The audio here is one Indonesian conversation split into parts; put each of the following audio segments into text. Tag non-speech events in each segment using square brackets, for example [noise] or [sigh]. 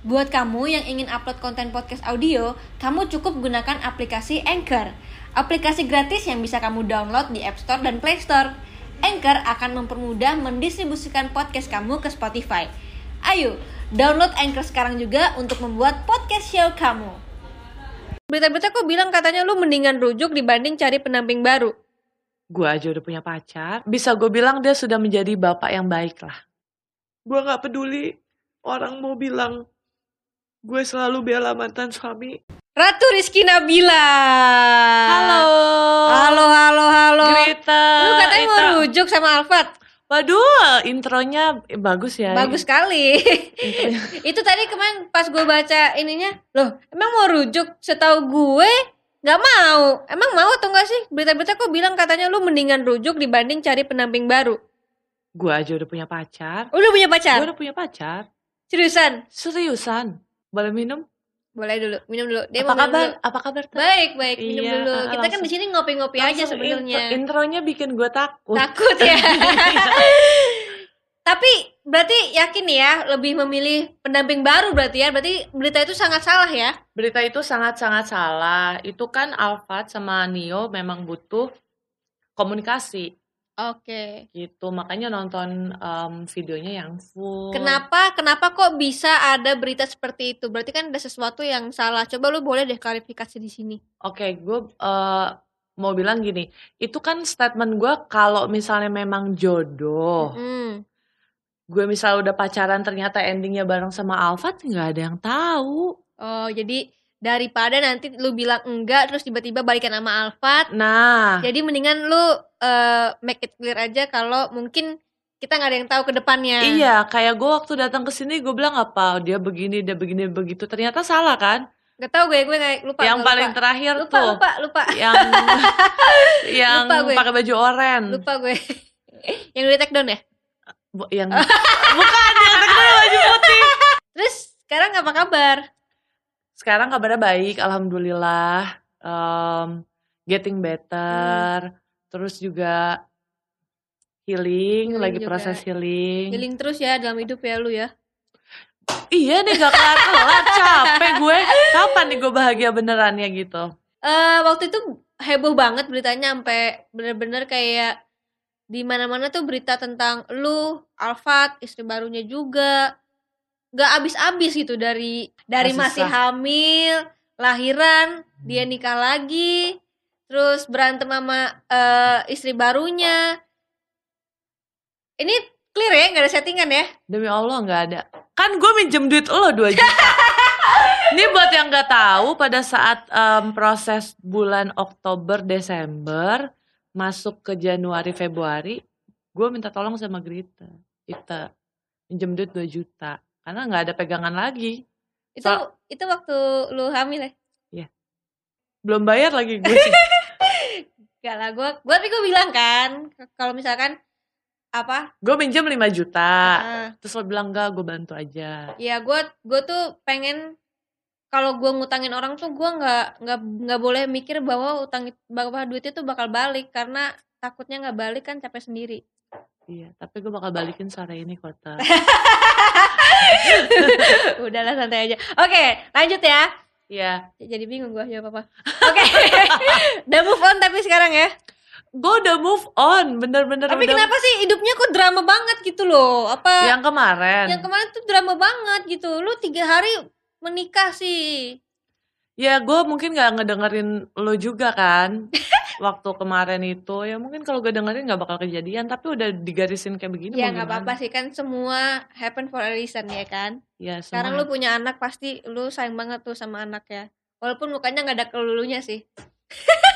Buat kamu yang ingin upload konten podcast audio, kamu cukup gunakan aplikasi Anchor. Aplikasi gratis yang bisa kamu download di App Store dan Play Store. Anchor akan mempermudah mendistribusikan podcast kamu ke Spotify. Ayo, download Anchor sekarang juga untuk membuat podcast show kamu. Berita-berita kok bilang katanya lu mendingan rujuk dibanding cari pendamping baru. Gue aja udah punya pacar. Bisa gue bilang dia sudah menjadi bapak yang baik lah. Gue gak peduli orang mau bilang gue selalu bela mantan suami. Ratu Rizky Nabila. Halo. Halo, halo, halo. Grita. Lu katanya mau rujuk sama Alfat. Waduh, intronya bagus ya. Bagus sekali. [laughs] Itu tadi kemarin pas gue baca ininya, loh emang mau rujuk? Setahu gue nggak mau. Emang mau atau enggak sih? Berita-berita kok bilang katanya lu mendingan rujuk dibanding cari pendamping baru. Gue aja udah punya pacar. Oh, lu punya Gue pacar? udah punya pacar. Seriusan? Seriusan. Boleh minum? Boleh dulu, minum dulu. Dia apa kabar? dulu. Apa kabar? Tan? Baik, baik, minum Iya, dulu. ah, Kita kan langsung- di sini ngopi-ngopi aja sebenarnya. intro- intronya bikin gue takut. Takut ya. [laughs] Tapi berarti yakin ya lebih memilih pendamping baru berarti ya. Berarti berita itu sangat salah ya. Berita itu sangat-sangat salah. Itu kan Alfat sama Nio memang butuh komunikasi Oke. gitu. Makanya nonton em, videonya yang full. Kenapa kenapa kok bisa ada berita seperti itu? Berarti kan ada sesuatu yang salah. Coba lu boleh deh klarifikasi di sini. Oke, gue eh, mau bilang gini. Itu kan statement gue kalau misalnya memang jodoh. Hmm. Gue misalnya udah pacaran ternyata endingnya bareng sama Alfat nggak ada yang tahu. Oh, jadi daripada nanti lu bilang enggak terus tiba-tiba balikan sama Alfat, Nah, jadi mendingan lu eh, make it clear aja kalau mungkin kita nggak ada yang tahu ke depannya. iya kayak gue waktu datang ke sini gue bilang apa dia begini dia begini begitu ternyata salah kan. Gak tahu gue gue kayak lupa. yang gue paling lupa. terakhir lupa, tuh lupa, lupa. yang [laughs] yang pakai baju oranye Lupa gue. yang udah take down ya? Bu- yang bukan yang terkenal baju putih [laughs] Terus sekarang apa kabar? Sekarang kabarnya baik alhamdulillah Em, getting better terus juga healing, Healing lagi juga. proses healing. Healing terus ya dalam hidup ya lu ya. iya nih gak kelar kelar [laughs] capek gue kapan nih gue bahagia benerannya gitu eh waktu itu heboh banget beritanya sampai bener-bener kayak di mana-mana tuh berita tentang lu, Alfat, istri barunya juga. Gak abis-abis gitu dari dari Masih masih hamil, lahiran, dia nikah lagi, terus berantem sama eh, istri barunya. Ini clear ya, nggak ada settingan ya? demi Allah nggak ada. Kan gue minjem duit lo 2 juta. [laughs] Ini buat yang nggak tahu pada saat em, proses bulan Oktober Desember masuk ke Januari Februari gue minta tolong sama Grita kita minjem duit 2 juta karena nggak ada pegangan lagi Itu So- itu waktu lu hamil ya? belum bayar lagi gue [laughs] Gak lah, gue gue tapi gue bilang kan kalau misalkan apa? gue minjem 5 juta ah, terus lo bilang enggak gue bantu aja ya gue gue tuh pengen kalau gue ngutangin orang tuh gue nggak nggak nggak boleh mikir bahwa utang bahwa duit itu bakal balik karena takutnya nggak balik kan capek sendiri. Iya tapi gue bakal balikin sore ini kota [laughs] Udahlah santai aja. Oke, lanjut ya. iya Jadi bingung gue jawab apa. Oke, [laughs] udah move on tapi sekarang ya. gue udah move on bener-bener Tapi udah kenapa sih hidupnya kok drama banget gitu loh? Apa yang kemarin yang kemarin tuh drama banget gitu? Lu tiga hari menikah sih. Ya gue mungkin gak ngedengerin lo juga kan [laughs] Waktu kemarin itu Ya mungkin kalau gue dengerin gak bakal kejadian Tapi udah digarisin kayak begini Ya nggak apa-apa sih kan semua happen for a reason ya kan. Ya Sekarang semua lu punya anak pasti lu sayang banget tuh sama anak ya. Walaupun mukanya nggak ada kelulunya sih. [laughs]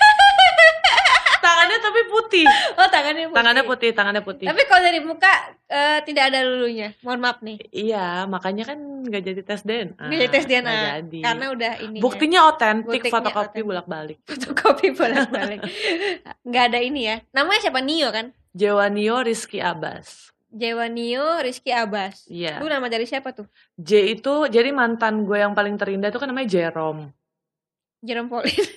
Tangannya tapi putih [laughs] Oh tangannya putih. Tangannya putih Tangannya putih Tapi kalau dari muka eh, tidak ada lulunya. Mohon maaf nih. Iya makanya kan gak jadi tes DNA Nggak jadi tes DNA. Nggak jadi. Karena udah ini. Buktinya otentik [laughs] Fotokopi bolak-balik fotokopi bolak-balik. [laughs] Nggak ada ini ya. Namanya siapa Nio kan? Jewanio Rizky Abbas Jewa Nio, Rizky Abbas. Iya Lu nama dari siapa tuh? J itu Jadi mantan gue yang paling terindah itu kan namanya Jerome Jerome Pauline.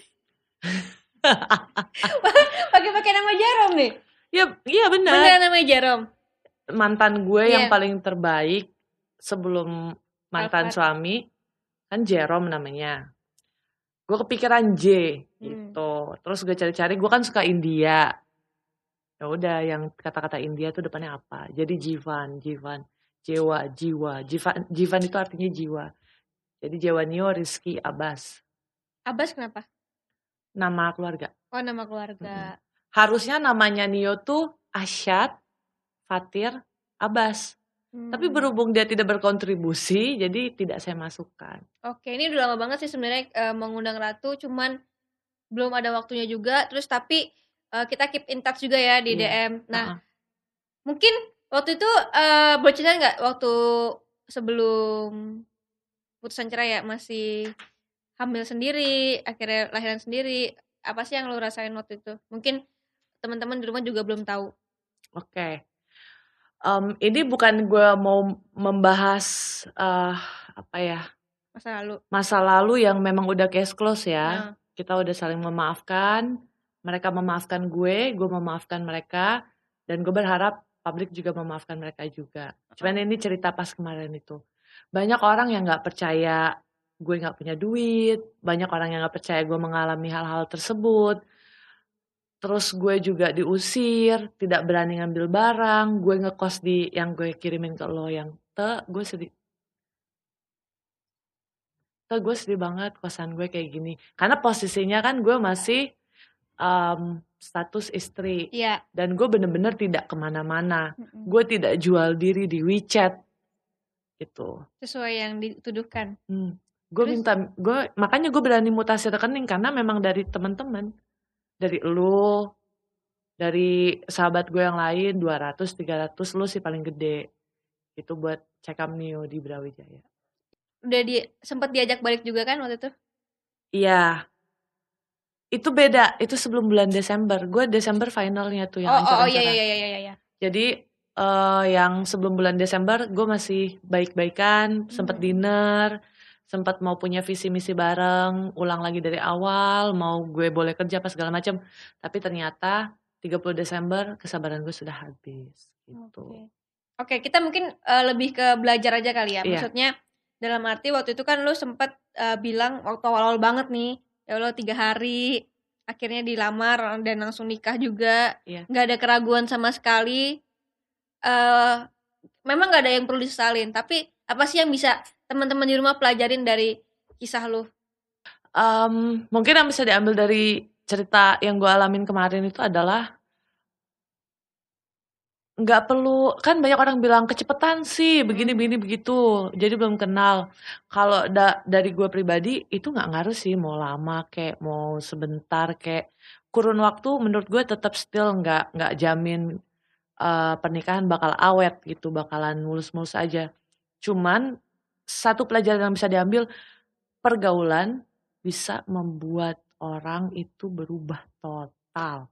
[laughs] Pakai pakai nama Jerome nih. Ya iya benar Beneran namanya Jerome. mantan gue yang Iya. paling terbaik sebelum mantan suami kan Jerome namanya gue kepikiran J Hmm. gitu terus gue cari-cari gue kan suka India ya udah yang kata-kata India tuh depannya apa jadi Jivan Jivan jiwa jiwa Jivan Jivan itu artinya jiwa jadi Jawanio Rizky Abbas Abbas kenapa? Nama keluarga Oh nama keluarga. harusnya namanya Nio tuh Asyad Fatir Abbas Hmm. tapi berhubung dia tidak berkontribusi jadi tidak saya masukkan Oke, ini udah lama banget sih sebenarnya eh, mengundang Ratu, cuman belum ada waktunya juga. Terus tapi eh, kita keep in touch juga ya di Iya. DM. Nah, Heeh. mungkin waktu itu eh boleh cerita nggak waktu sebelum putusan cerai ya masih hamil sendiri, akhirnya lahiran sendiri. Apa sih yang lo rasain waktu itu? Mungkin teman-teman di rumah juga belum tahu. Oke. Em, ini bukan gue mau membahas eh, apa ya Masa lalu. masa lalu yang memang udah case close ya. Nah, Kita udah saling memaafkan. Mereka memaafkan gue, gue memaafkan mereka, dan gue berharap publik juga memaafkan mereka juga. Cuman ini cerita pas kemarin itu. Banyak orang yang nggak percaya gue nggak punya duit, banyak orang yang nggak percaya gue mengalami hal-hal tersebut. Terus gue juga diusir, tidak berani ngambil barang, gue ngekos di yang gue kirimin ke lo yang te, gue sedih. Te, gue sedih banget kosan gue kayak gini. Karena posisinya kan gue masih em, status istri. iya. Dan gue bener-bener tidak ke mana-mana. Mm-mm. Gue tidak jual diri di WeChat. Gitu. Sesuai yang dituduhkan. Hmm. Gue minta, gue makanya gue berani mutasi rekening karena memang dari teman-teman, dari lu, dari sahabat gue yang lain 200, 300 lu sih paling gede. Itu buat check up Neo di Brawijaya. Udah di sempat diajak balik juga kan waktu itu? Iya. Itu beda, itu sebelum bulan Desember. Gue Desember finalnya tuh yang oh, oh, oh iya ancur-ancuran. iya iya iya iya. Jadi eh, yang sebelum bulan Desember gue masih baik-baikan, sempat Hmm. dinner, sempat mau punya visi misi bareng, ulang lagi dari awal, mau gue boleh kerja apa segala macam. Tapi ternyata 30 Desember kesabaran gue sudah habis gitu. Oke. Oke, kita mungkin eh, lebih ke belajar aja kali ya. Iya. Maksudnya dalam arti waktu itu kan lu sempat eh, bilang waktu awal-awal banget nih, ya Allah tiga hari, akhirnya dilamar dan langsung nikah juga, Iya. nggak ada keraguan sama sekali. eh memang nggak ada yang perlu disesalin, tapi apa sih yang bisa teman-teman di rumah pelajarin dari kisah lu? Em, mungkin yang bisa diambil dari cerita yang gue alamin kemarin itu adalah nggak perlu kan banyak orang bilang kecepetan sih begini begini begitu. Jadi belum kenal. Kalau da- dari gue pribadi itu nggak ngaruh sih mau lama kayak mau sebentar kayak kurun waktu menurut gue tetap still nggak nggak jamin eh, pernikahan bakal awet gitu bakalan mulus-mulus aja cuman satu pelajaran yang bisa diambil pergaulan bisa membuat orang itu berubah total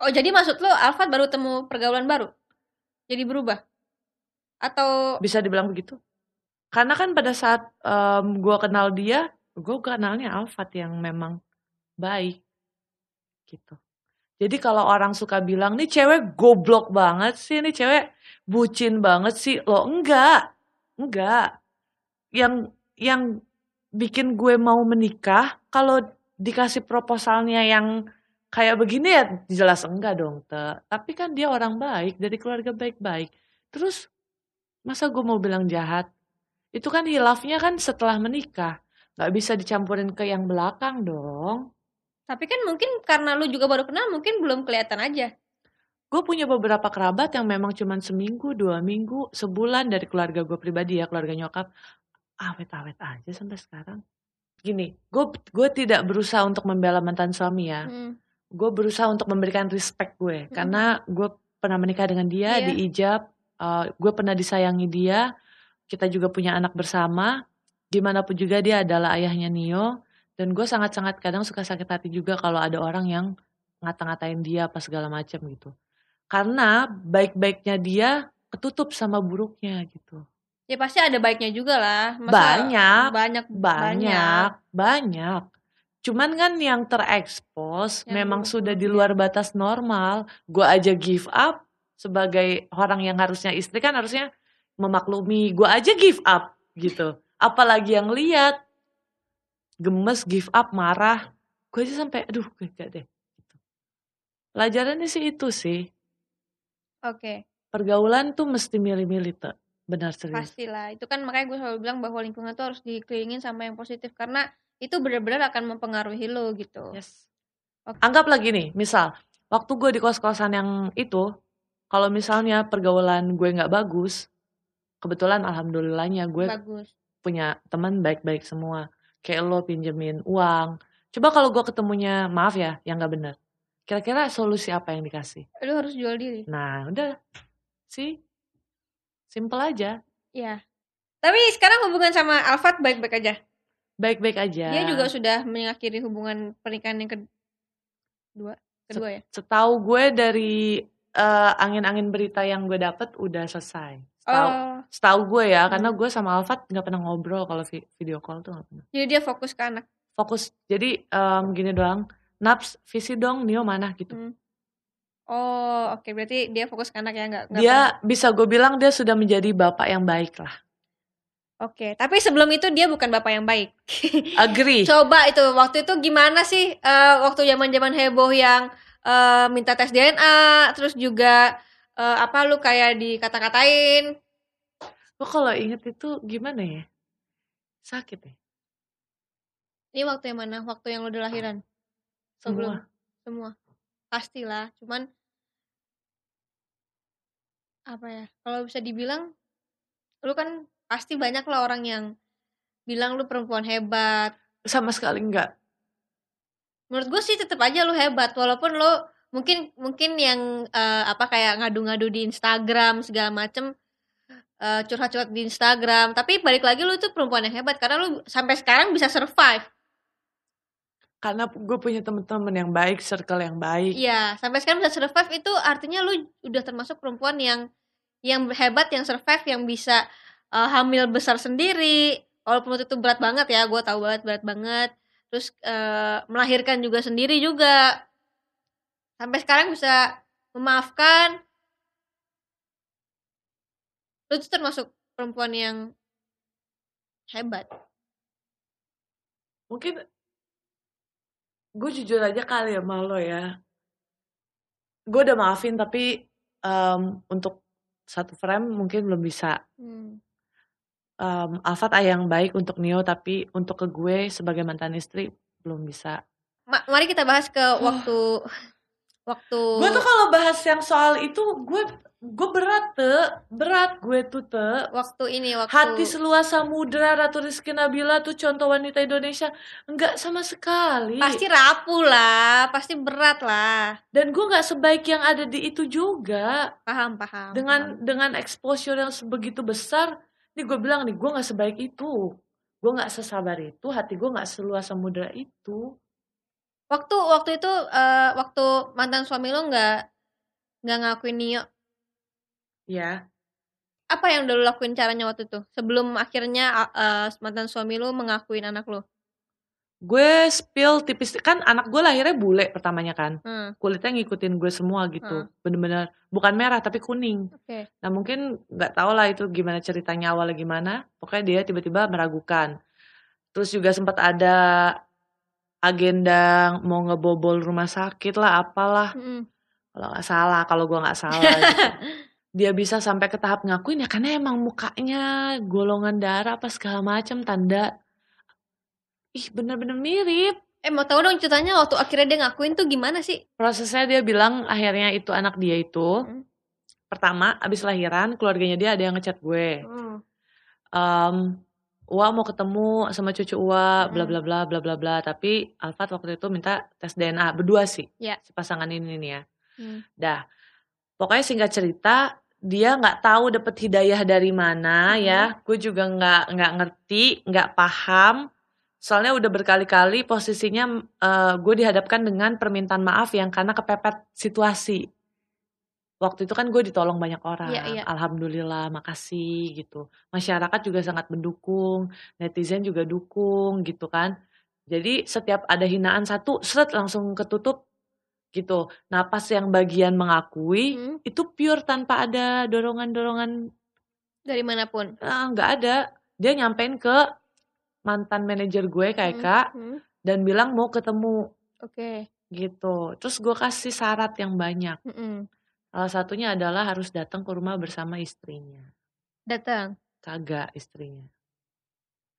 Oh, jadi maksud lu Alfat baru temu pergaulan baru? Jadi berubah? Atau bisa dibilang begitu karena kan pada saat em, gua kenal dia gue kenalnya Alfat yang memang baik gitu jadi kalau orang suka bilang nih cewek goblok banget sih nih cewek bucin banget sih. Lo enggak. Enggak. Yang yang bikin gue mau menikah kalau dikasih proposalnya yang kayak begini ya jelas enggak dong Te. tapi kan dia orang baik dari keluarga baik-baik. Terus masa gue mau bilang jahat? Itu kan hilafnya kan setelah menikah. Nggak bisa dicampurin ke yang belakang dong. Tapi kan mungkin karena lu juga baru kenal mungkin belum kelihatan aja. Gue punya beberapa kerabat yang memang cuman seminggu dua minggu sebulan dari keluarga gue pribadi ya keluarga nyokap. Awet-awet aja sampai sekarang. Gini gue gue tidak berusaha untuk membela mantan suami ya. Hmm. gue berusaha untuk memberikan respect gue. Karena gue pernah menikah dengan dia Iya. diijab uh, gue pernah disayangi dia kita juga punya anak bersama. Gimana pun juga dia adalah ayahnya Nio. Dan gue sangat-sangat kadang suka sakit hati juga kalau ada orang yang ngata-ngatain dia apa segala macam gitu karena baik-baiknya dia ketutup sama buruknya gitu. Ya pasti ada baiknya juga lah. Banyak, banyak, banyak banyak. cuman kan yang terekspos Yang memang buruk-buruk, sudah di luar batas normal. Gue aja give up sebagai orang yang harusnya istri kan harusnya memaklumi gue aja give up gitu. Apalagi yang lihat gemes give up marah. Gue aja sampai aduh gak deh gitu. pelajarannya sih itu sih Oke, pergaulan tuh mesti milih-milih tuh benar serius pastilah. Itu kan makanya gue selalu bilang bahwa lingkungan tuh harus dikelilingin sama yang positif karena itu benar-benar akan mempengaruhi lo gitu. yes Oke. anggap lagi nih misal waktu gue di kos-kosan yang itu kalau misalnya pergaulan gue nggak bagus kebetulan alhamdulillahnya gue Bagus. punya teman baik-baik semua kayak lo pinjemin uang coba kalau gue ketemunya maaf ya yang nggak bener kira-kira solusi apa yang dikasih Lo harus jual diri. nah udah sih simple aja Iya. Tapi sekarang hubungan sama Alfat baik-baik aja. baik-baik aja Dia juga sudah mengakhiri hubungan pernikahan yang kedua, kedua ya. setahu gue dari eh, angin-angin berita yang gue dapet udah selesai setahu Oh, setahu gue ya Hmm. karena gue sama Alfat nggak pernah ngobrol kalau vi- video call tuh nggak pernah jadi dia fokus ke anak. fokus jadi em, gini doang naps visi dong Nio mana gitu Hmm. Oh, oke. Berarti dia fokus ke anak ya nggak? dia pernah- bisa gue bilang dia sudah menjadi bapak yang baik lah Oke. Tapi sebelum itu dia bukan bapak yang baik. [laughs] agree Coba itu waktu itu gimana sih eh, waktu zaman-zaman heboh yang eh, minta tes DNA, terus juga eh, apa lu kayak dikata-katain. Lo kalau inget itu gimana ya sakit ya Ini waktu yang mana? Waktu yang lu udah lahiran? Sebelum semua. Pastilah, cuman apa ya? Kalau bisa dibilang lu kan pasti banyak lah orang yang bilang lu perempuan hebat. sama sekali enggak Menurut gue sih tetap aja lu hebat walaupun lu mungkin mungkin yang eh, apa kayak ngadu-ngadu di Instagram segala macem eh, curhat-curhat di Instagram tapi balik lagi lu tuh perempuan yang hebat karena lu sampai sekarang bisa survive karena gue punya teman-teman yang baik circle yang baik Iya, sampai sekarang bisa survive itu artinya lu udah termasuk perempuan yang yang hebat, yang survive, yang bisa uh, hamil besar sendiri. Walaupun waktu itu berat banget ya, gue tahu banget berat banget. Terus uh, melahirkan juga sendiri juga. Sampai sekarang bisa memaafkan. Lu tuh termasuk perempuan yang hebat. mungkin gue jujur aja kali ya sama lo ya. Gue udah maafin tapi em, untuk satu frame mungkin belum bisa. Hmm. Em, Alfat ayah yang baik untuk Nio tapi untuk ke gue sebagai mantan istri belum bisa. Ma- mari kita bahas ke waktu [gasps] waktu gue tuh kalau bahas yang soal itu gue gue berat tuh berat gue tuh tuh waktu ini waktu hati seluas samudra Ratu Rizky Nabila tuh contoh wanita Indonesia. Enggak sama sekali. Pasti rapuh lah. Pasti berat lah. Dan gue nggak sebaik yang ada di itu juga. Paham paham dengan paham. dengan exposure yang sebegitu besar nih gue bilang nih gue nggak sebaik itu. Gue nggak sesabar itu. Hati gue nggak seluas samudra itu. Waktu waktu itu eh, waktu mantan suami lo nggak nggak ngakuin Nio ya. Apa yang udah lo lakuin caranya waktu itu? Sebelum akhirnya eh, mantan suami lo mengakuin anak lo gue spill tipis kan anak gue lahirnya bule pertamanya kan. Hmm, kulitnya ngikutin gue semua gitu. Hmm. bener-bener bukan merah tapi kuning. Oke. Nah mungkin nggak tau lah itu gimana ceritanya awalnya gimana. Pokoknya dia tiba-tiba meragukan. Terus juga sempat ada agenda mau ngebobol rumah sakit lah apalah. Mm-mm. kalau nggak salah kalau gue nggak salah. gitu. [laughs] dia bisa sampai ke tahap ngakuin ya karena emang mukanya golongan darah apa segala macam tanda ih bener-bener mirip eh mau tahu dong ceritanya waktu akhirnya dia ngakuin tuh gimana sih prosesnya dia bilang akhirnya itu anak dia itu Hmm. pertama abis lahiran keluarganya dia ada yang ngechat gue Hmm. Em, Ua mau ketemu sama cucu bla Hmm. bla bla bla bla bla tapi Alfat waktu itu minta tes DNA berdua sih Ya. si pasangan ini nih ya Hmm. dah pokoknya singkat cerita dia nggak tahu dapet hidayah dari mana Hmm. ya. Gue juga nggak nggak ngerti nggak paham. Soalnya udah berkali-kali posisinya eh, gue dihadapkan dengan permintaan maaf yang karena kepepet situasi. Waktu itu kan gue ditolong banyak orang. Iya, iya. alhamdulillah makasih gitu. Masyarakat juga sangat mendukung netizen juga dukung gitu kan. Jadi setiap ada hinaan satu seret langsung ketutup gitu nah pas yang bagian mengakui Hmm. itu pure tanpa ada dorongan-dorongan Dari mana pun. Ah, nggak ada. Dia nyampein ke mantan manajer gue kayak Hmm, kak hmm, dan bilang mau ketemu Oke. gitu. Terus gue kasih syarat yang banyak. Mm-mm. Salah satunya adalah harus datang ke rumah bersama istrinya. Datang. Kagak istrinya.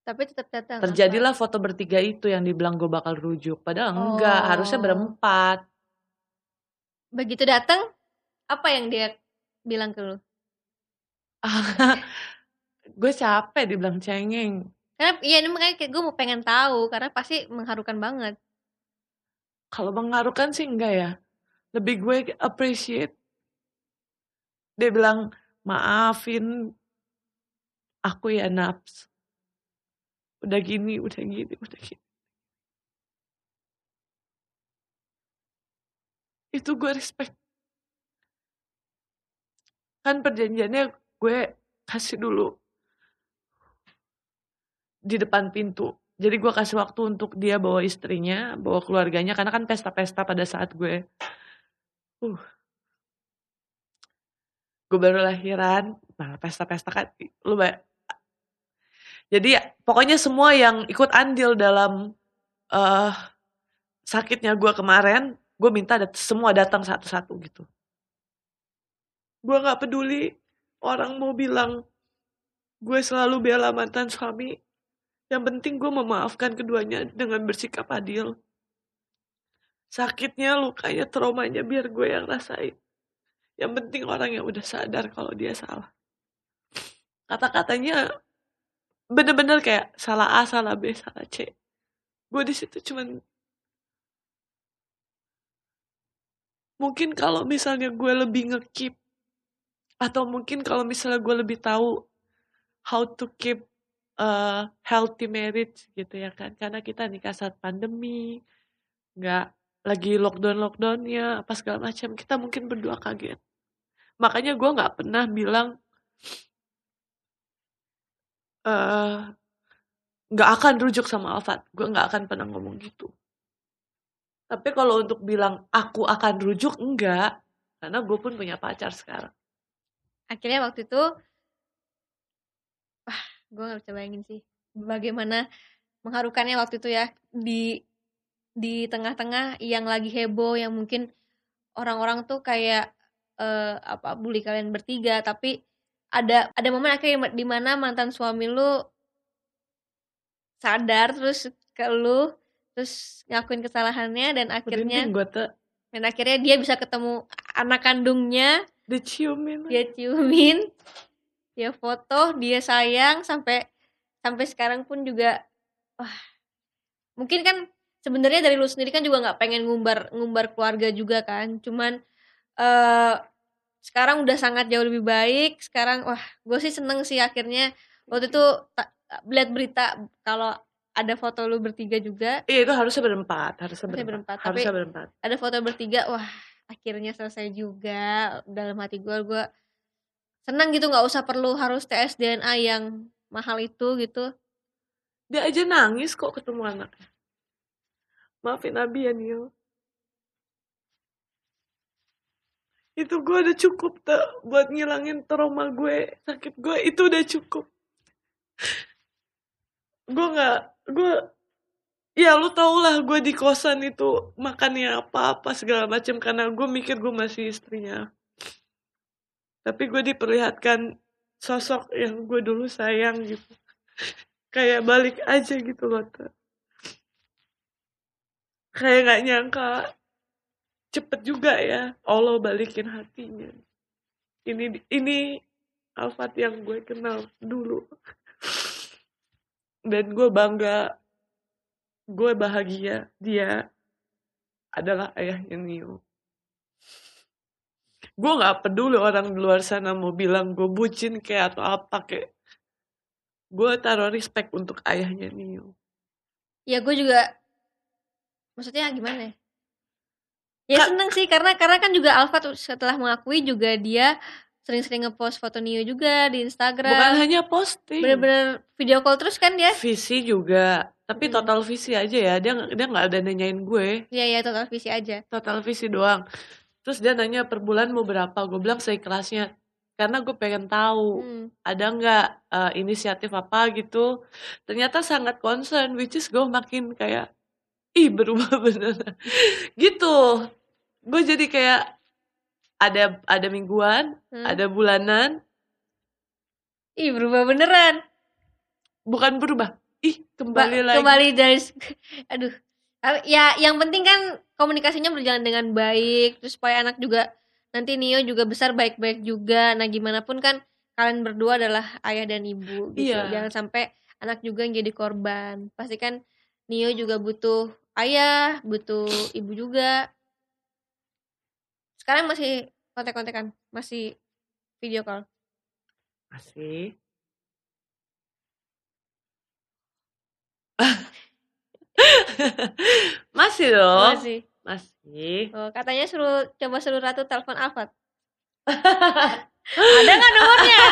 Tapi tetap datang. Terjadilah foto bertiga itu yang dibilang gue bakal rujuk. Padahal enggak, harusnya Oh. berempat. Begitu datang, apa yang dia bilang ke lu? [laughs] gue capek dibilang cengeng. Karena iya ini makanya kayak gue mau pengen tahu karena pasti mengharukan banget. Kalau mengharukan sih enggak ya. Lebih gue appreciate. Dia bilang, maafin aku ya Naps. Udah gini, udah gini, udah gini. Itu gue respect. Kan perjanjiannya gue kasih dulu di depan pintu. Jadi gue kasih waktu untuk dia bawa istrinya, bawa keluarganya, karena kan pesta-pesta pada saat gue, uh, gue baru lahiran, nah pesta-pesta kan, lu ba- jadi pokoknya semua yang ikut andil dalam eh sakitnya gue kemarin, gue minta dat- semua datang satu-satu gitu. Gue nggak peduli orang mau bilang gue selalu bela mantan suami. Yang penting gue memaafkan keduanya dengan bersikap adil. Sakitnya, lukanya, traumanya biar gue yang rasain. Yang penting orang yang udah sadar kalau dia salah. Kata-katanya bener-bener kayak salah A, salah B, salah C. Gue di situ cuman mungkin kalau misalnya gue lebih ngekip atau mungkin kalau misalnya gue lebih tahu how to keep a healthy marriage gitu ya kan. Karena kita nikah saat pandemi nggak lagi lockdown lockdownnya apa segala macam. Kita mungkin berdua kaget. Makanya gue nggak pernah bilang eh nggak akan rujuk sama Alfat gue nggak akan pernah ngomong gitu tapi kalau untuk bilang aku akan rujuk enggak. Karena gue pun punya pacar sekarang. Akhirnya waktu itu, wah gue gak bisa bayangin sih bagaimana mengharukannya waktu itu ya. Di di tengah-tengah yang lagi heboh yang mungkin orang-orang tuh kayak eh, apa bully kalian bertiga. Tapi ada ada momen akhirnya di mana mantan suami lu sadar terus ke lu terus ngakuin kesalahannya dan akhirnya dan akhirnya dia bisa ketemu anak kandungnya. Diciumin dia ciumin dia foto dia sayang sampai sampai sekarang pun juga wah. Mungkin kan sebenarnya dari lu sendiri kan juga nggak pengen ngumbar ngumbar keluarga juga kan. Cuman eh sekarang udah sangat jauh lebih baik. Sekarang wah gue sih seneng sih akhirnya. Waktu itu lihat berita kalau ada foto lu bertiga juga Iya itu harusnya berempat, harusnya Harusnya berempat, berempat, harusnya tapi- berempat. ada foto bertiga wah akhirnya selesai juga dalam hati gue gue senang gitu nggak usah perlu harus tes DNA yang mahal itu gitu Dia aja nangis kok ketemu anaknya. Maafin Abi ya Nil. Itu gue udah cukup tuh buat ngilangin trauma gue, sakit gue itu udah cukup. gue nggak, gue ya lu tau lah gue di kosan itu makannya apa-apa segala macam karena gue mikir gue masih istrinya. Tapi gue diperlihatkan sosok yang gue dulu sayang gitu. [laughs] Kayak balik aja gitu loh. Teh. Kayak gak nyangka cepet juga ya Allah balikin hatinya. Ini ini Alfat yang gue kenal dulu. [laughs] Dan gue bangga, gue bahagia dia adalah ayahnya Nio. Gue gak peduli orang di luar sana mau bilang gue bucin kayak atau apa kayak. Gue taruh respect untuk ayahnya Nio. ya gue juga maksudnya gimana ya ya seneng sih karena karena kan juga Alfa tuh setelah mengakui juga dia sering-sering ngepost foto Nio juga di Bukan Instagram hanya posting. bener-bener video call terus kan dia Visi juga. Tapi Hmm. total visi aja ya. Dia dia nggak ada nanyain gue. ya ya total visi aja Total visi doang. Terus dia nanya per bulan mau berapa. Gue bilang seikhlasnya. karena gue pengen tahu Hmm. ada nggak eh, inisiatif apa gitu ternyata sangat concern which is gue makin kayak ih berubah [laughs] beneran gitu gue jadi kayak ada ada mingguan Hmm. ada bulanan. Ih berubah beneran. bukan berubah. Ih Ba- kembali lagi. kembali dari [laughs] aduh. Ya yang penting kan komunikasinya berjalan dengan baik terus supaya anak juga nanti Nio juga besar baik-baik juga. Nah gimana pun kan kalian berdua adalah ayah dan ibu gitu. Iya. jangan sampai anak juga yang jadi korban. Pasti kan Nio juga butuh ayah butuh ibu juga sekarang masih kontek-kontekan masih video call. Masih [laughs] masih dong? Masih. Masih. Oh, katanya suruh coba suruh Ratu telepon Alfat [laughs] ada nggak nomornya?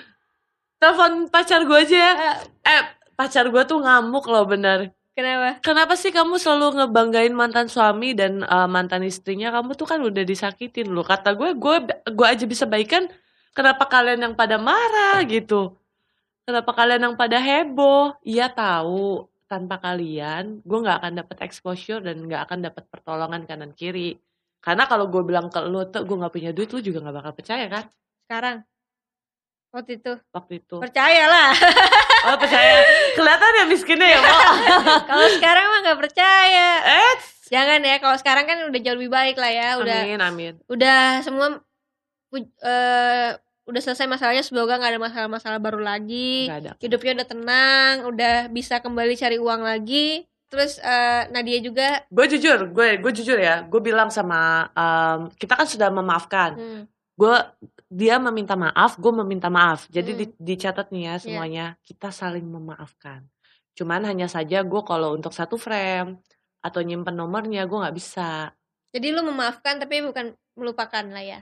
[laughs] Telepon pacar gue aja ya. Eh, eh pacar gue tuh ngamuk loh bener kenapa? Kenapa sih kamu selalu ngebanggain mantan suami dan eh, mantan istrinya? Kamu tuh kan udah disakitin loh. Kata gue gue gue aja bisa baikan kenapa kalian yang pada marah gitu? Kenapa kalian yang pada heboh? Iya tahu tanpa kalian gue nggak akan dapat exposure dan nggak akan dapat pertolongan kanan kiri. Karena kalau gue bilang ke lu tuh gue nggak punya duit lu juga nggak bakal percaya kan? Sekarang waktu itu. Waktu itu. Percayalah. [laughs] Oh percaya. Kelihatan ya miskinnya ya [laughs] kalau sekarang mah nggak percaya. Eh jangan ya kalau sekarang kan udah jauh lebih baik lah ya udah amin amin. udah semua eh, udah selesai masalahnya semoga nggak ada masalah-masalah baru lagi. Ada. Hidupnya udah tenang udah bisa kembali cari uang lagi. Terus eh, Nadia juga? Gue jujur gue gue jujur ya gue bilang sama em, kita kan sudah memaafkan. Hmm, gue dia meminta maaf gue meminta maaf. Jadi Hmm. di- dicatat nih ya semuanya kita saling memaafkan. Cuman hanya saja gue kalau untuk satu frame atau nyimpen nomornya gue nggak bisa. Jadi lu memaafkan tapi bukan melupakan lah ya?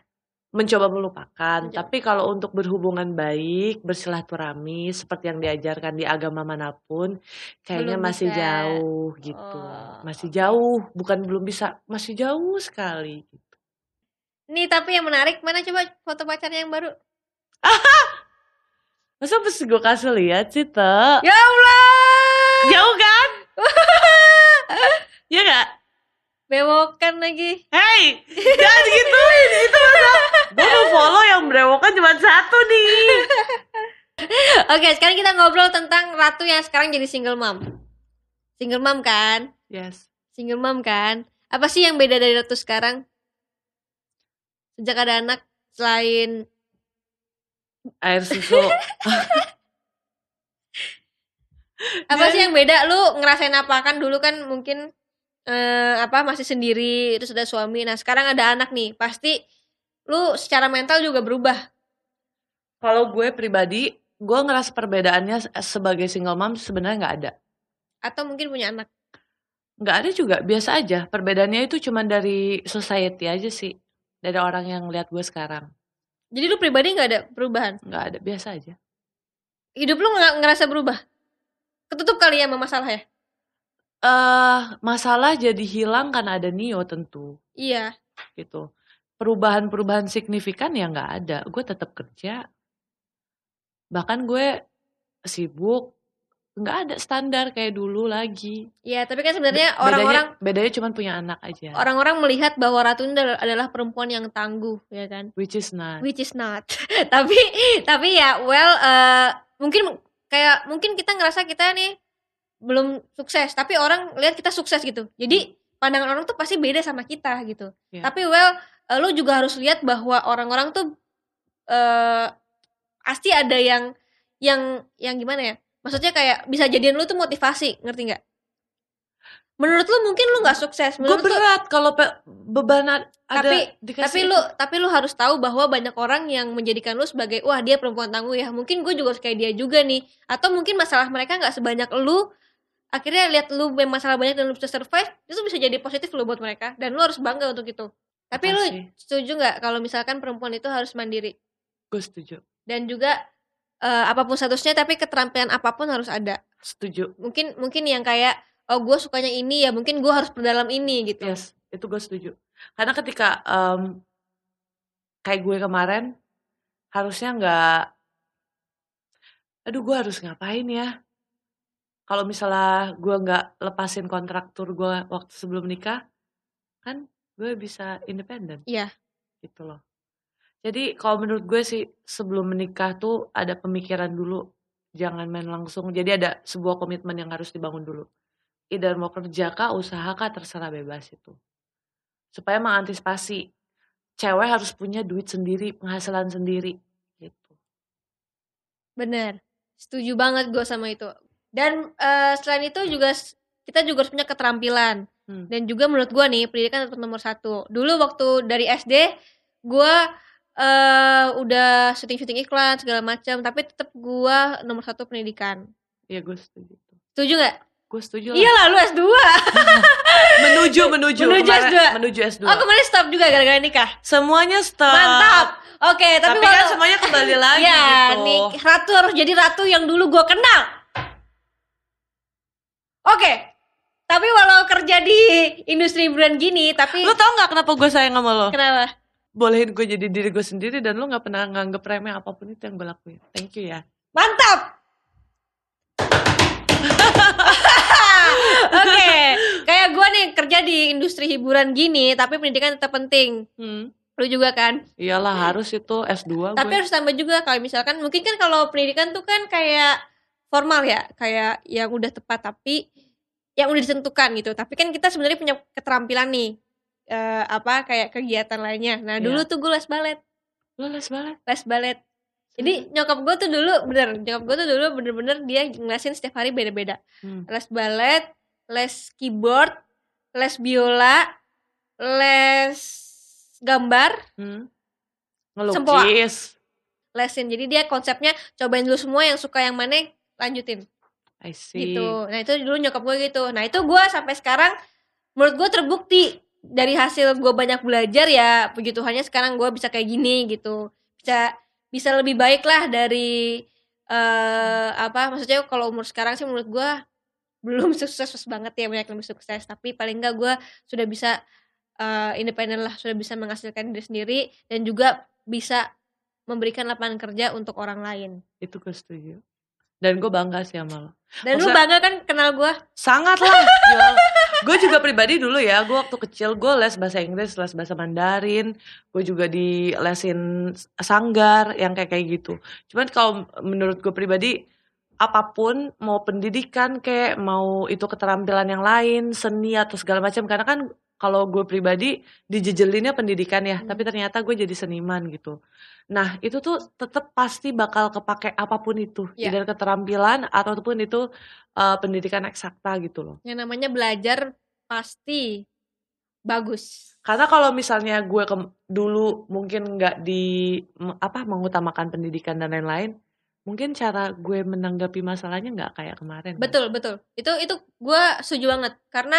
Mencoba melupakan. Mencoba. tapi kalau untuk berhubungan baik bersilaturahmi seperti yang diajarkan di agama mana pun kayaknya Belum masih bisa. jauh gitu. Oh, masih jauh bukan belum bisa masih jauh sekali nih tapi yang menarik mana coba foto pacarnya yang baru [laughs] masa mesti gue kasih lihat sih te ya Allah jauh kan [laughs] ya gak bewokan lagi Hey, jangan gituin [laughs] itu masa gue mau follow yang berewokan cuma satu nih Oke, sekarang kita ngobrol tentang Ratu yang sekarang jadi single mom. Single mom kan? yes Single mom kan? Apa sih yang beda dari Ratu sekarang? Sejak ada anak selain air susu [laughs] apa sih yang beda? Lu ngerasain apa kan dulu kan mungkin eh, apa masih sendiri terus ada suami. Nah, sekarang ada anak nih. Pasti lu secara mental juga berubah. kalau gue pribadi gue ngerasa perbedaannya se- sebagai single mom sebenarnya nggak ada Atau mungkin punya anak. nggak ada juga biasa aja perbedaannya itu cuma dari society aja sih dari orang yang lihat gue sekarang Jadi lu pribadi nggak ada perubahan. nggak ada biasa aja Hidup lu nggak ngerasa berubah. Ketutup kali ya sama masalah ya? eh masalah jadi hilang kan ada Nio tentu Iya. gitu perubahan-perubahan signifikan ya nggak ada gue tetap kerja bahkan gue sibuk nggak ada standar kayak dulu lagi Iya, tapi kan sebenarnya Be- orang-orang bedanya, bedanya cuma punya anak aja orang-orang melihat bahwa Ratu ini adalah, perempuan yang tangguh, ya kan? which is not Which is not. [laughs] tapi tapi ya well eh, mungkin kayak mungkin kita ngerasa kita nih belum sukses, tapi orang lihat kita sukses gitu. Jadi pandangan orang tuh pasti beda sama kita gitu. Iya. Tapi well eh, lu juga harus lihat bahwa orang-orang tuh eh pasti ada yang yang yang gimana ya? Maksudnya kayak bisa jadian lu tuh motivasi, ngerti nggak? Menurut lu mungkin lu nggak sukses, gue menurut lu berat kalau pe- beban a- ada Tapi- dikasih tapi lu tapi lu harus tahu bahwa banyak orang yang menjadikan lu sebagai wah dia perempuan tangguh ya. Mungkin gue juga kayak dia juga nih. Atau mungkin masalah mereka nggak sebanyak lu akhirnya lihat lu masalah banyak dan lu bisa survive itu bisa jadi positif lu buat mereka dan lu harus bangga untuk itu. Tapi lu setuju nggak kalau misalkan perempuan itu harus mandiri? Gue setuju. Dan juga eh, apa pun statusnya tapi keterampilan apa pun harus ada. Setuju. Mungkin mungkin yang kayak oh gue sukanya ini ya mungkin gue harus perdalam ini gitu. Yes itu gue setuju. Karena ketika em, kayak gue kemarin harusnya nggak aduh gue harus ngapain ya? Kalau misalnya gue nggak lepasin kontraktur gue waktu sebelum nikah kan gue bisa independen. Iya. gitu loh jadi kalau menurut gue sih sebelum menikah tuh ada pemikiran dulu jangan main langsung jadi ada sebuah komitmen yang harus dibangun dulu either mau kerja kah usaha kah terserah bebas itu supaya mengantisipasi cewek harus punya duit sendiri penghasilan sendiri gitu Bener, setuju banget gue sama itu. Dan eh, selain itu juga kita juga harus punya keterampilan. Hmm. Dan juga menurut gue nih pendidikan tetap nomor satu. Dulu waktu dari SD gue eh udah syuting-syuting iklan segala macam, tapi tetap gue nomor satu pendidikan. Iya gue setuju. Setuju nggak? gue setuju lah. Iya lah lu S2 [laughs] menuju menuju. Menuju Kemarin- S2. menuju S2 Oh kemarin stop juga gara-gara nikah? Semuanya stop. Mantap. Oke tapi, tapi, kan semuanya kembali [laughs] lagi Ya gitu. nih ratu harus jadi ratu yang dulu gue kenal. Oke Tapi walau kerja di industri hiburan gini Tapi lu tau nggak kenapa gue sayang sama lo? Kenapa? Bolehin gue jadi diri gue sendiri dan lu nggak pernah nganggep remeh apa pun itu yang gue lakuin thank you ya Mantap [laughs] Oke Kayak gue nih kerja di industri hiburan gini Tapi pendidikan tetap penting hmm. Lu juga kan? iyalah harus itu S2 Tapi gue harus tambah juga kalau misalkan mungkin kan kalau pendidikan tuh kan kayak formal ya, kayak yang udah tepat tapi yang udah ditentukan gitu. Tapi kan kita sebenarnya punya keterampilan nih eh, apa kayak kegiatan lainnya. Nah, Iya. dulu tuh gue les balet, lu les balet les balet. Jadi nyokap gue tuh dulu bener, nyokap gue tuh dulu bener-bener dia ngelesin setiap hari beda-beda. hmm. Les balet, les keyboard, les biola, les gambar, Hmm. Sempoa. ngelukis lesin. Jadi dia konsepnya cobain dulu semua yang suka yang mana lanjutin I see gitu. Nah itu dulu nyokap gue gitu. Nah itu gue sampai sekarang menurut gue terbukti dari hasil gue banyak belajar ya puji Tuhannya sekarang gue bisa kayak gini gitu. Bisa bisa lebih baik lah dari eh apa maksudnya kalau umur sekarang sih menurut gue belum [laughs] sukses banget ya banyak yang lebih sukses. Tapi paling enggak gue sudah bisa eh, independen lah sudah bisa menghasilkan diri sendiri dan juga bisa memberikan lapangan kerja untuk orang lain. Itu gue setuju. Dan gue bangga sih sama lo. Dan lu Maksudnya- bangga kan kenal gue sangat lah [laughs] gue juga pribadi dulu ya gue waktu kecil gue les bahasa Inggris les bahasa Mandarin gue juga di lesin sanggar yang kayak kayak gitu. Cuman kalau menurut gue pribadi apa pun mau pendidikan kayak mau itu keterampilan yang lain seni atau segala macam karena kan kalau gue pribadi dijejelinnya pendidikan ya Hmm. tapi ternyata gue jadi seniman gitu nah itu tuh tetap pasti bakal kepake apa pun itu Ya. either keterampilan ataupun itu uh, pendidikan eksakta gitu loh yang namanya belajar pasti bagus karena kalau misalnya gue ke- dulu mungkin nggak di apa mengutamakan pendidikan dan lain-lain mungkin cara gue menanggapi masalahnya nggak kayak kemarin kan? betul betul itu itu gue setuju banget karena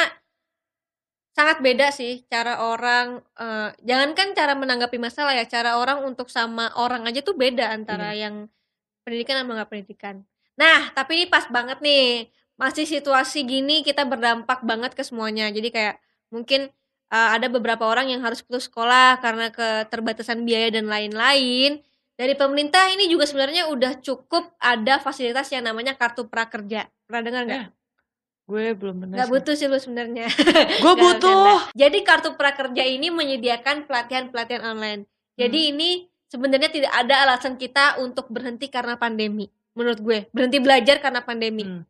sangat beda sih cara orang eh, jangankan cara menanggapi masalah ya cara orang untuk sama orang aja tuh beda antara yang pendidikan sama nggak pendidikan. Nah tapi ini pas banget nih masih situasi gini kita berdampak banget ke semuanya. Jadi kayak mungkin eh, ada beberapa orang yang harus putus sekolah karena keterbatasan biaya dan lain-lain. Dari pemerintah ini juga sebenarnya udah cukup ada fasilitas yang namanya kartu prakerja. Pernah dengar nggak? Gue belum pernah Nggak sih. butuh sih lu sebenarnya. [laughs] gue butuh bercanda. Jadi kartu prakerja ini menyediakan pelatihan-pelatihan online. Jadi ini sebenarnya tidak ada alasan kita untuk berhenti karena pandemi. Menurut gue, berhenti belajar karena pandemi. Hmm.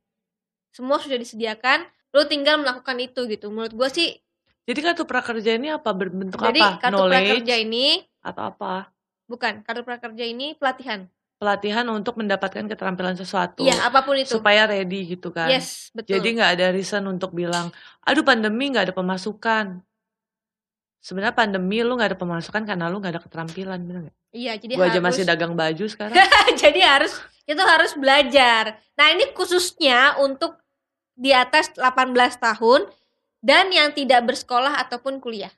Semua sudah disediakan, lu tinggal melakukan itu gitu. Menurut gue sih, jadi kartu prakerja ini apa berbentuk jadi apa kartu knowledge prakerja ini atau apa bukan kartu prakerja ini pelatihan. Pelatihan untuk mendapatkan keterampilan sesuatu Iya, apa pun itu. supaya ready gitu kan Yes, betul. Jadi nggak ada reason untuk bilang, aduh pandemi nggak ada pemasukan. Sebenarnya pandemi lu nggak ada pemasukan karena lu nggak ada keterampilan, bener nggak? iya, jadi Gua aja harus masih dagang baju sekarang. [laughs] jadi harus itu harus belajar. Nah, ini khususnya untuk di atas 18 tahun dan yang tidak bersekolah ataupun kuliah.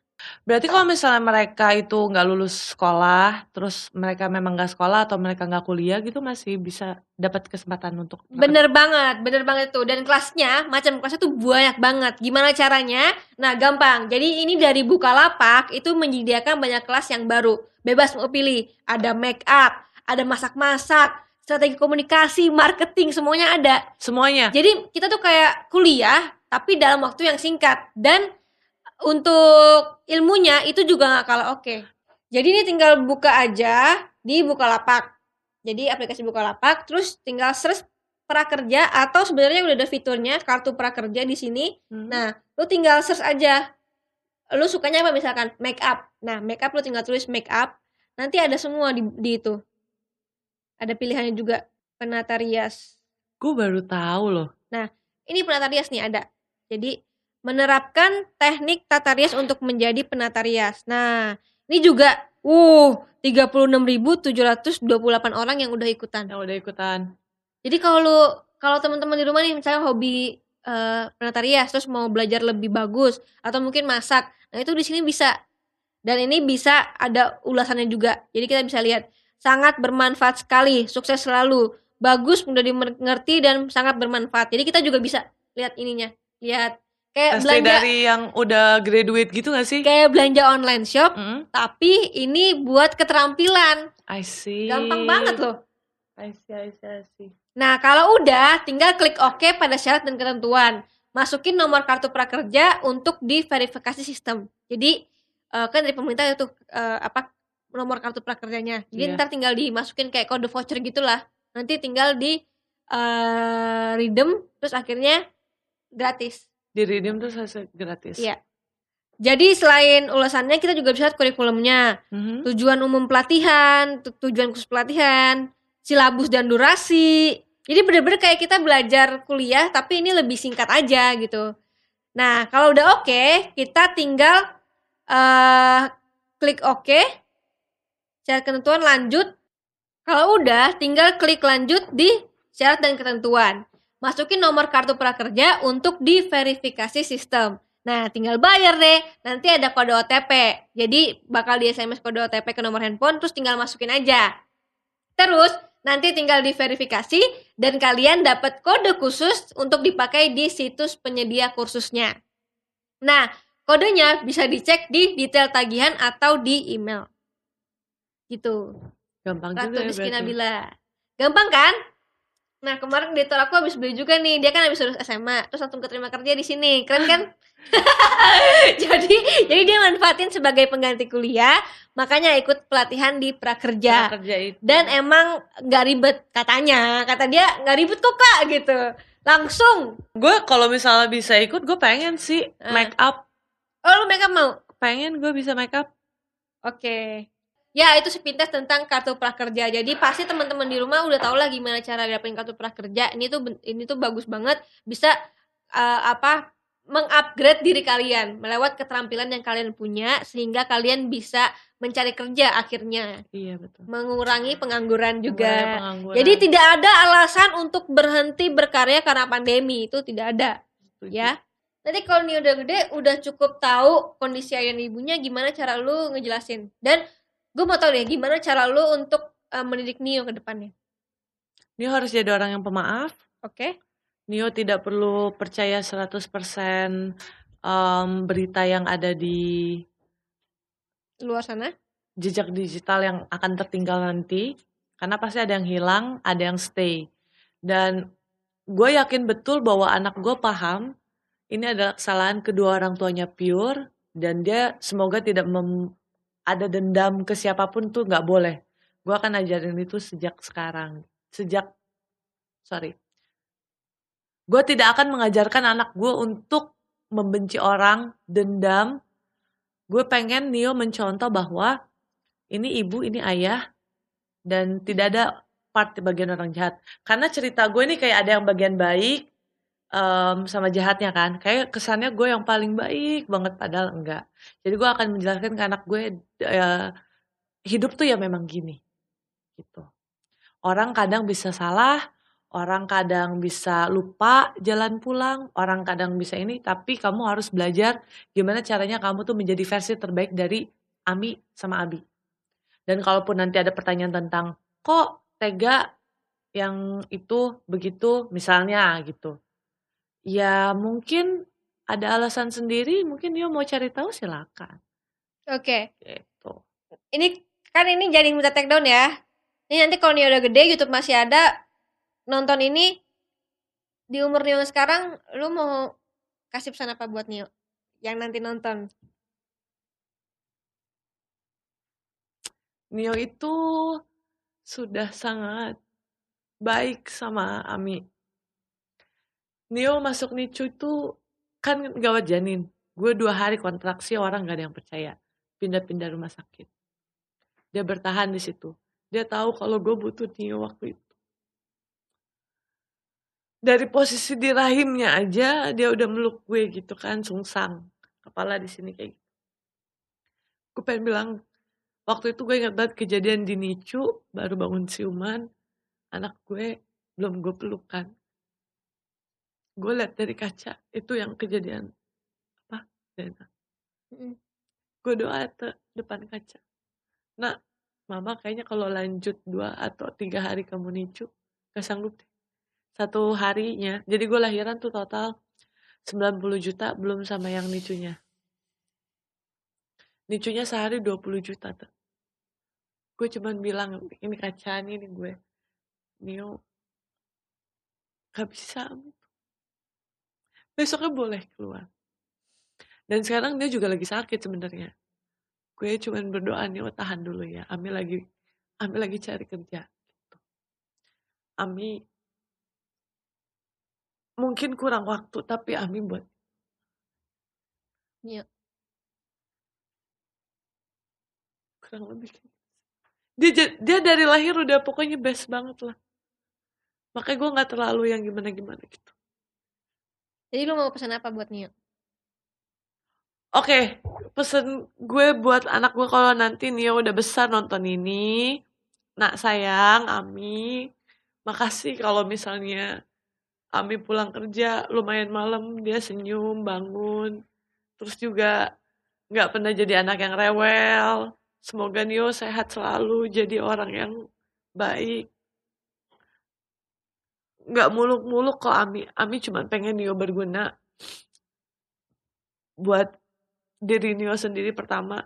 Berarti kalau misalnya mereka itu nggak lulus sekolah, terus mereka memang nggak sekolah atau mereka nggak kuliah gitu masih bisa dapat kesempatan untuk Bener banget, bener banget tuh. Dan kelasnya, macam kelasnya tuh banyak banget. Gimana caranya? Nah, gampang. Jadi ini dari Bukalapak itu menyediakan banyak kelas yang baru. Bebas mau pilih. Ada make up, ada masak-masak, strategi komunikasi, marketing, semuanya ada. Semuanya. Jadi kita tuh kayak kuliah tapi dalam waktu yang singkat dan untuk ilmunya itu juga nggak kalah oke. Jadi ini tinggal buka aja di Bukalapak. Jadi aplikasi Bukalapak terus tinggal search prakerja atau sebenarnya udah ada fiturnya kartu prakerja di sini. Hmm. Nah, lu tinggal search aja. Lu sukanya apa misalkan make up. Nah, make up lu tinggal tulis make up. Nanti ada semua di, di itu. Ada pilihannya juga penata rias. Gue baru tahu loh. Ini penata rias nih ada. Jadi menerapkan teknik tata rias untuk menjadi penata rias. Nah, ini juga uh 36.728 orang yang udah ikutan. Yang udah ikutan. Jadi kalau lu kalau teman-teman di rumah nih misalnya hobi eh, penata rias terus mau belajar lebih bagus atau mungkin masak, nah itu di sini bisa. Dan ini bisa ada ulasannya juga. Jadi kita bisa lihat sangat bermanfaat sekali, sukses selalu, bagus, mudah dimengerti dan sangat bermanfaat. Jadi kita juga bisa lihat ininya, lihat kayak Pasti belanja dari yang udah graduate gitu gak sih? kayak belanja online shop, Hmm? tapi ini buat keterampilan. I see. Gampang banget loh. I see, I see, I see. Nah, kalau udah, tinggal klik OK pada syarat dan ketentuan. Masukin nomor kartu prakerja untuk diverifikasi sistem. Jadi, eh, kan dari pemerintah itu eh, apa nomor kartu prakerjanya. Jadi Iya. ntar tinggal dimasukin kayak kode voucher gitulah. Nanti tinggal di eh, redeem, terus akhirnya gratis. Di Redeem tuh saya gratis. Iya. Jadi selain ulasannya, kita juga bisa lihat kurikulumnya. Mhm. tujuan umum pelatihan, tu- tujuan khusus pelatihan, silabus dan durasi. Jadi bener-bener kayak kita belajar kuliah tapi ini lebih singkat aja gitu. Nah, kalau udah oke, kita tinggal eh klik oke. Syarat ketentuan lanjut. Kalau udah, tinggal klik lanjut di syarat dan ketentuan. Masukin nomor kartu prakerja untuk diverifikasi sistem. Nah, tinggal bayar deh. Nanti ada kode OTP. Jadi bakal di SMS kode OTP ke nomor handphone terus tinggal masukin aja. Terus nanti tinggal diverifikasi dan kalian dapat kode khusus untuk dipakai di situs penyedia kursusnya. Nah, kodenya bisa dicek di detail tagihan atau di email. Gitu. Gampang Ratu juga ya. Gampang kan? Nah kemarin editor aku habis beli juga nih, dia kan habis lulus SMA, terus langsung keterima kerja di sini, keren kan? [laughs] jadi jadi dia manfaatin sebagai pengganti kuliah, makanya ikut pelatihan di prakerja. Prakerja itu. Dan emang nggak ribet katanya, kata dia nggak ribet kok kak gitu, langsung. gue kalau misalnya bisa ikut gue pengen sih Eh. make up Oh lu mereka mau? pengen gue bisa make up Oke. Ya itu sepintas tentang kartu prakerja. Jadi pasti teman-teman di rumah udah tau lah gimana cara dapetin kartu prakerja. Ini tuh ini tuh bagus banget bisa eh, apa mengupgrade diri kalian melewat keterampilan yang kalian punya sehingga kalian bisa mencari kerja akhirnya, iya betul mengurangi pengangguran juga. pengangguran. Jadi tidak ada alasan untuk berhenti berkarya karena pandemi itu tidak ada Setuju. ya. Nanti kalau nih udah gede, udah cukup tahu kondisi ayah dan ibunya, gimana cara lu ngejelasin. Dan gue mau tahu deh, gimana cara lu untuk eh, mendidik Nio ke depannya. Nio harus jadi orang yang pemaaf Oke? Nio tidak perlu percaya 100% em, berita yang ada di Luar sana. jejak digital yang akan tertinggal nanti karena pasti ada yang hilang, ada yang stay. Dan gue yakin betul bahwa anak gue paham ini adalah kesalahan kedua orang tuanya pure dan dia semoga tidak mem- ada dendam ke siapa pun tuh nggak boleh. Gue akan ajarin itu sejak sekarang, sejak sorry. Gue tidak akan mengajarkan anak gue untuk membenci orang, dendam, gue pengen Nio mencontoh bahwa ini ibu, ini ayah, dan tidak ada part bagian orang jahat. Karena cerita gue ini kayak ada yang bagian baik em, sama jahatnya kan. Kayak kesannya gue yang paling baik banget, padahal enggak. Jadi gue akan menjelaskan ke anak gue eh, hidup tuh ya memang gini, gitu. Orang kadang bisa salah, orang kadang bisa lupa jalan pulang, orang kadang bisa ini, tapi kamu harus belajar gimana caranya kamu tuh menjadi versi terbaik dari Ami sama Abi. Dan kalaupun nanti ada pertanyaan tentang kok tega yang itu begitu misalnya gitu. Ya mungkin ada alasan sendiri, mungkin dia mau cari tahu silakan Oke. gitu. Ini kan ini jadi minta take down ya. Ini nanti kalau Nio udah gede, YouTube masih ada. Nonton ini di umur Nio sekarang, lu mau kasih pesan apa buat Nio yang nanti nonton? Nio itu sudah sangat baik sama Ami. Nio masuk Nicu itu kan gawat janin. Gue dua hari kontraksi orang gak ada yang percaya. Pindah-pindah rumah sakit. Dia bertahan di situ. Dia tahu kalau gue butuh Nio waktu itu. Dari posisi di rahimnya aja dia udah meluk gue gitu kan, sungsang. Kepala di sini kayak gitu. Gue pengen bilang, waktu itu gue ingat banget kejadian di Nicu, baru bangun siuman, anak gue belum gue pelukan. Gue liat dari kaca, itu yang kejadian apa? Dena. Mm. Gue doa ke depan kaca. Nah, mama kayaknya kalau lanjut dua atau tiga hari kamu nicu, gak sanggup deh. Satu harinya, jadi gue lahiran tuh total 90 juta belum sama yang nicunya. Nicunya sehari 20 juta tuh. Gue cuman bilang, ini kacaan ini gue. Nio, gak bisa. Besoknya boleh keluar. Dan sekarang dia juga lagi sakit sebenarnya. Gue cuman berdoa Nio tahan dulu ya. Ami lagi Ami lagi cari kerja. Gitu. Ami mungkin kurang waktu tapi Ami buat Nio. kurang lebih gitu. dia dia dari lahir udah pokoknya best banget lah makanya gue nggak terlalu yang gimana gimana gitu Jadi lu mau pesan apa buat Nio? Oke, pesen gue buat anak gue kalau nanti Nio udah besar nonton ini. Nak sayang, Ami, makasih kalau misalnya Ami pulang kerja lumayan malam dia senyum bangun. Terus juga nggak pernah jadi anak yang rewel. Semoga Nio sehat selalu jadi orang yang baik. Nggak muluk-muluk kok Ami. Ami cuma pengen Nio berguna buat diri Nio sendiri pertama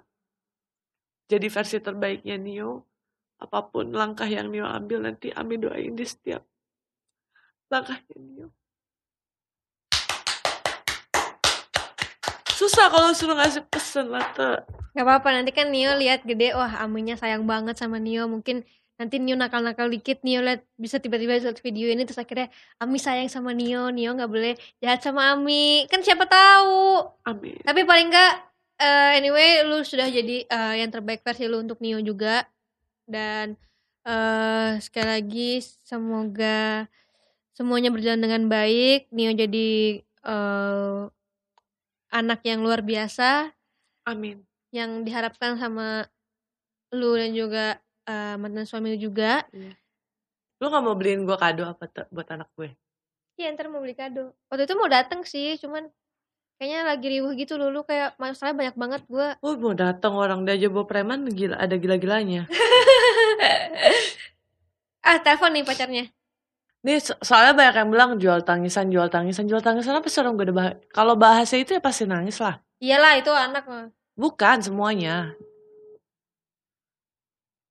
jadi versi terbaiknya Nio apa pun langkah yang Nio ambil nanti Ami doain di setiap langkahnya Nio susah kalau suruh ngasih pesen lah Te. Gak apa-apa nanti kan Nio lihat gede, wah Aminya sayang banget sama Nio. Mungkin nanti Nio nakal-nakal dikit, Nio lihat bisa tiba-tiba lihat video ini terus akhirnya Ami sayang sama Nio, Nio nggak boleh jahat sama Ami. Kan siapa tahu. Amin Tapi paling nggak eh, anyway lu sudah jadi eh, yang terbaik versi lu untuk Nio juga. Dan eh sekali lagi semoga semuanya berjalan dengan baik. Nio jadi eh, anak yang luar biasa Amin yang diharapkan sama lu dan juga eh, mantan suami lu juga. lu nggak mau beliin gue kado apa buat anak gue Iya ntar mau beli kado. Waktu itu mau dateng sih, cuman kayaknya lagi riuh gitu loh. Lu kayak masalahnya banyak banget gue. oh mau datang orang dia aja bawa preman gila ada gila-gilanya [laughs] ah telepon nih pacarnya. Nih so- soalnya banyak yang bilang jual tangisan, jual tangisan, jual tangisan apa sih orang gak ada bah Kalau bahasa itu ya pasti nangis lah. Iyalah itu anak mah. Bukan semuanya.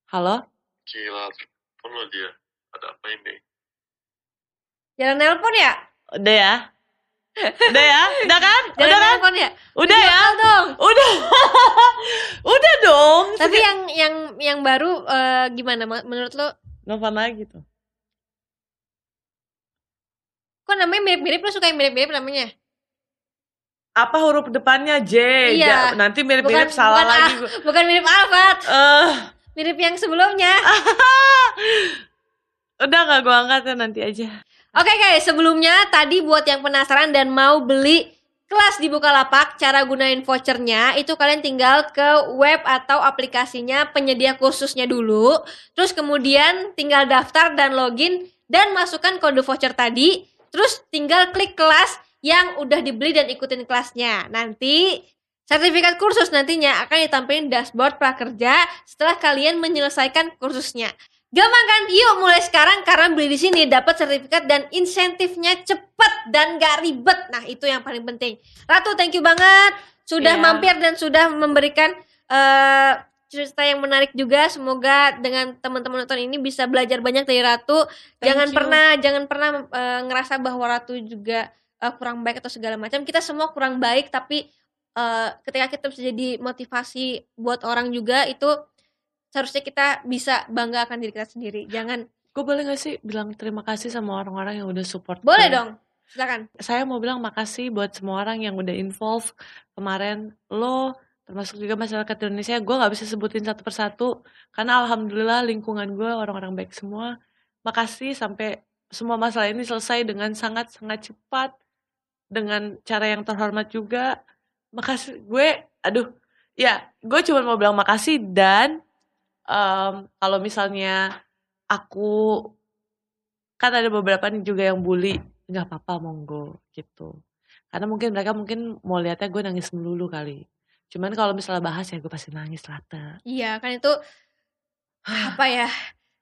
Halo? Gila, telepon lo dia. Ada apa ini? Jangan nelpon ya? Udah ya? Udah ya? Udah kan? Jangan Udah kan? ya? Udah Video ya? call dong. Udah. [laughs] Udah dong. Tapi yang yang yang baru eh, gimana Ma- menurut lo? Nelfon lagi tuh. Kok namanya mirip-mirip lo suka yang mirip-mirip namanya? Apa huruf depannya J? Iya. Ja- Nanti mirip-mirip salah bukan lagi. Bukan mirip Alfat, Eh, mirip yang sebelumnya. [laughs] Udah gak gue angkat ya nanti aja. Oke guys, sebelumnya tadi buat yang penasaran dan mau beli kelas di Bukalapak, cara gunain vouchernya itu kalian tinggal ke web atau aplikasinya penyedia kursusnya dulu. Terus kemudian tinggal daftar dan login dan masukkan kode voucher tadi. Terus tinggal klik kelas yang udah dibeli dan ikutin kelasnya. Nanti sertifikat kursus nantinya akan ditampilkan dashboard prakerja setelah kalian menyelesaikan kursusnya. Gampang kan? Yuk mulai sekarang karena beli di sini dapat sertifikat dan insentifnya cepet dan gak ribet. Nah itu yang paling penting. Ratu thank you banget sudah Iya. mampir dan sudah memberikan eh, cerita yang menarik juga. Semoga dengan teman-teman nonton ini bisa belajar banyak dari Ratu. Thank jangan you. pernah jangan pernah eh, ngerasa bahwa Ratu juga eh, kurang baik atau segala macam. Kita semua kurang baik tapi eh, ketika kita bisa jadi motivasi buat orang juga itu seharusnya kita bisa bangga akan diri kita sendiri. Jangan Gue boleh gak sih bilang terima kasih sama orang-orang yang udah support boleh gue? dong. Silakan. Saya mau bilang makasih buat semua orang yang udah involve kemarin. Lo, termasuk juga masyarakat Indonesia, gue gak bisa sebutin satu persatu. Karena alhamdulillah lingkungan gue orang-orang baik semua. Makasih sampai semua masalah ini selesai dengan sangat-sangat cepat. Dengan cara yang terhormat juga. Makasih, gue, aduh. Ya, gue cuma mau bilang makasih dan em, kalau misalnya aku kan ada beberapa nih juga yang bully nggak apa-apa monggo gitu karena mungkin mereka mungkin mau lihatnya gue nangis melulu kali cuman kalau misalnya bahas ya gue pasti nangis lata Iya, kan itu apa ya?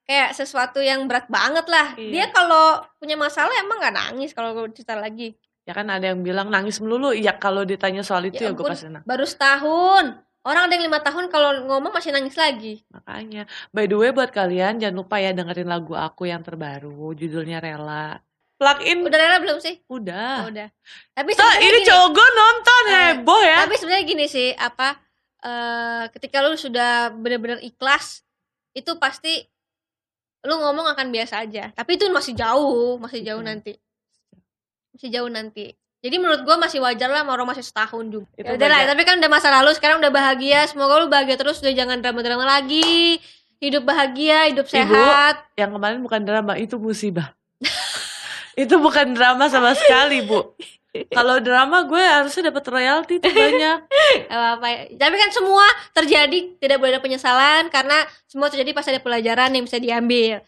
Kayak sesuatu yang berat banget lah. Iya. Dia kalau punya masalah emang nggak nangis kalau gue cerita lagi. Ya kan ada yang bilang nangis melulu ya kalau ditanya soal itu Ya ya, gue pasti nangis Baru setahun. Orang ada yang lima tahun kalau ngomong masih nangis lagi. makanya by the way buat kalian jangan lupa ya dengerin lagu aku yang terbaru judulnya Rela plug in Udah rela belum sih? udah, Oh, udah. Tapi sebenarnya ini gini, cowok gue nonton Eh, heboh ya Tapi sebenarnya gini sih, apa eh ketika lu sudah benar-benar ikhlas, itu pasti lu ngomong akan biasa aja. Tapi itu masih jauh, masih jauh Betul. nanti. Masih jauh nanti. Jadi menurut gua masih wajar lah orang masih setahun juga. Itu Ya udah lah, tapi kan udah masa lalu, sekarang udah bahagia. Semoga lu bahagia terus, udah jangan drama-drama lagi. Hidup bahagia, hidup Ibu. sehat. yang kemarin bukan drama itu musibah [laughs] itu bukan drama sama sekali bu kalau drama gue harusnya dapat royalti tuh banyak [laughs] ya. Tapi kan semua terjadi tidak boleh ada penyesalan karena semua terjadi pasti ada pelajaran yang bisa diambil.